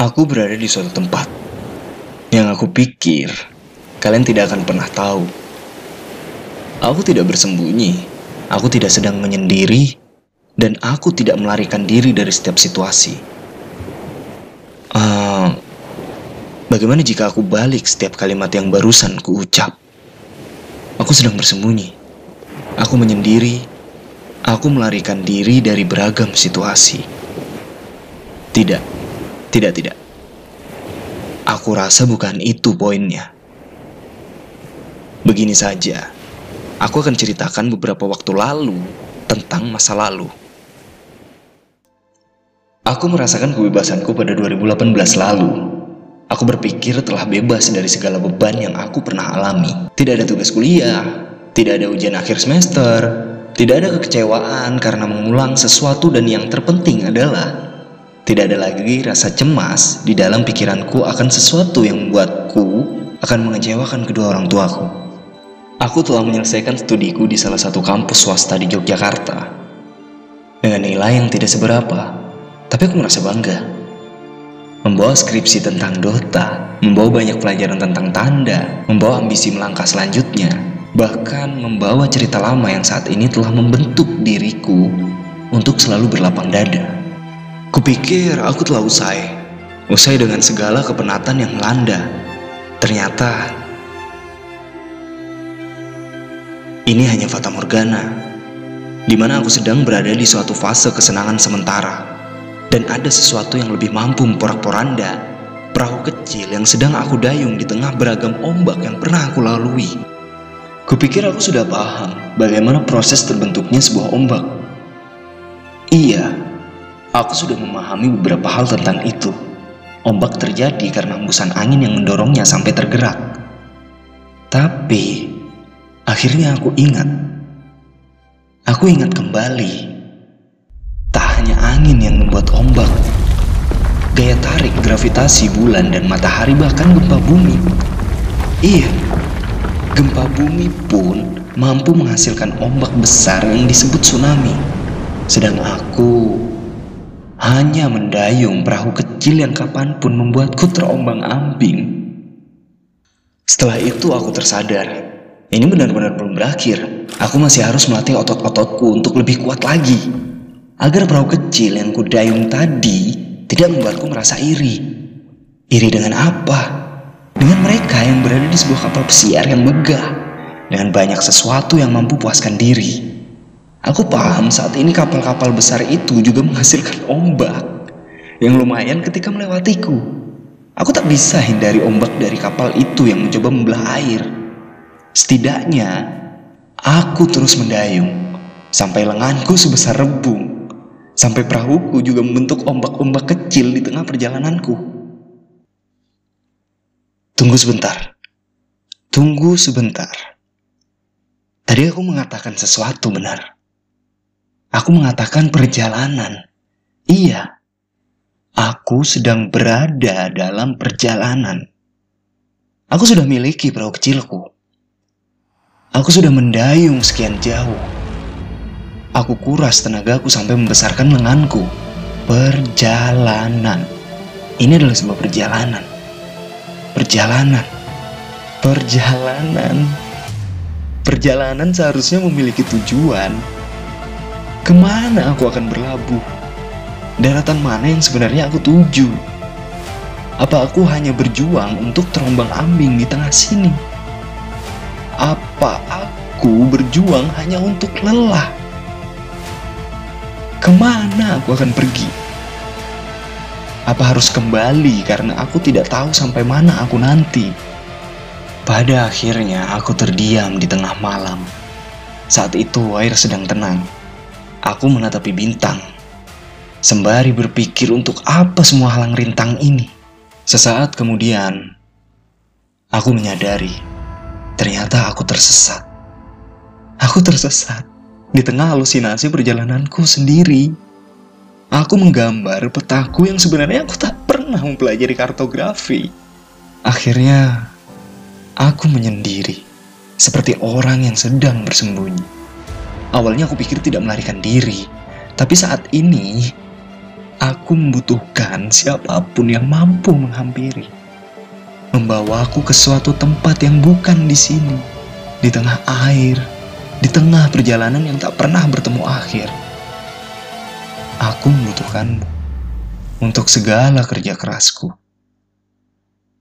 Aku berada di suatu tempat yang aku pikir kalian tidak akan pernah tahu. Aku tidak bersembunyi, aku tidak sedang menyendiri, dan aku tidak melarikan diri dari setiap situasi. Uh, bagaimana jika aku balik setiap kalimat yang barusan ku ucap? Aku sedang bersembunyi, aku menyendiri, aku melarikan diri dari beragam situasi. Tidak, tidak, tidak. Aku rasa bukan itu poinnya. Begini saja, aku akan ceritakan beberapa waktu lalu tentang masa lalu. Aku merasakan kebebasanku pada 2018 lalu. Aku berpikir telah bebas dari segala beban yang aku pernah alami. Tidak ada tugas kuliah, tidak ada ujian akhir semester, tidak ada kekecewaan karena mengulang sesuatu dan yang terpenting adalah tidak ada lagi rasa cemas di dalam pikiranku akan sesuatu yang membuatku akan mengecewakan kedua orang tuaku. Aku telah menyelesaikan studiku di salah satu kampus swasta di Yogyakarta. Dengan nilai yang tidak seberapa, tapi aku merasa bangga. Membawa skripsi tentang Dota, membawa banyak pelajaran tentang tanda, membawa ambisi melangkah selanjutnya, bahkan membawa cerita lama yang saat ini telah membentuk diriku untuk selalu berlapang dada. Kupikir aku telah usai. Usai dengan segala kepenatan yang melanda. Ternyata ini hanya fata morgana, di mana aku sedang berada di suatu fase kesenangan sementara, dan ada sesuatu yang lebih mampu memporak-poranda perahu kecil yang sedang aku dayung di tengah beragam ombak yang pernah aku lalui. Kupikir aku sudah paham bagaimana proses terbentuknya sebuah ombak. Iya, Aku sudah memahami beberapa hal tentang itu. Ombak terjadi karena hembusan angin yang mendorongnya sampai tergerak. Tapi, akhirnya aku ingat. Aku ingat kembali. Tak hanya angin yang membuat ombak, gaya tarik gravitasi bulan dan matahari bahkan gempa bumi. Iya, gempa bumi pun mampu menghasilkan ombak besar yang disebut tsunami. Sedang aku hanya mendayung perahu kecil yang kapan pun membuatku terombang ambing. Setelah itu aku tersadar, ini benar-benar belum berakhir. Aku masih harus melatih otot-ototku untuk lebih kuat lagi. Agar perahu kecil yang kudayung tadi tidak membuatku merasa iri. Iri dengan apa? Dengan mereka yang berada di sebuah kapal pesiar yang megah. Dengan banyak sesuatu yang mampu puaskan diri. Aku paham saat ini kapal-kapal besar itu juga menghasilkan ombak yang lumayan ketika melewatiku. Aku tak bisa hindari ombak dari kapal itu yang mencoba membelah air. Setidaknya, aku terus mendayung sampai lenganku sebesar rebung. Sampai perahuku juga membentuk ombak-ombak kecil di tengah perjalananku. Tunggu sebentar. Tunggu sebentar. Tadi aku mengatakan sesuatu benar. Aku mengatakan perjalanan. Iya, aku sedang berada dalam perjalanan. Aku sudah miliki perahu kecilku. Aku sudah mendayung sekian jauh. Aku kuras tenagaku sampai membesarkan lenganku. Perjalanan. Ini adalah sebuah perjalanan. Perjalanan. Perjalanan. Perjalanan seharusnya memiliki tujuan Ke mana aku akan berlabuh? Daratan mana yang sebenarnya aku tuju? Apa aku hanya berjuang untuk terombang ambing di tengah sini? Apa aku berjuang hanya untuk lelah? Ke mana aku akan pergi? Apa harus kembali karena aku tidak tahu sampai mana aku nanti? Pada akhirnya aku terdiam di tengah malam. Saat itu air sedang tenang Aku menatapi bintang, sembari berpikir untuk apa semua halang rintang ini. Sesaat kemudian, aku menyadari ternyata aku tersesat. Aku tersesat di tengah halusinasi perjalananku sendiri. Aku menggambar petaku yang sebenarnya aku tak pernah mempelajari kartografi. Akhirnya, aku menyendiri seperti orang yang sedang bersembunyi. Awalnya aku pikir tidak melarikan diri, tapi saat ini Aku membutuhkan siapa pun yang mampu menghampiri, membawaku ke suatu tempat yang bukan di sini, di tengah air, di tengah perjalanan yang tak pernah bertemu akhir. Aku membutuhkanmu untuk segala kerja kerasku.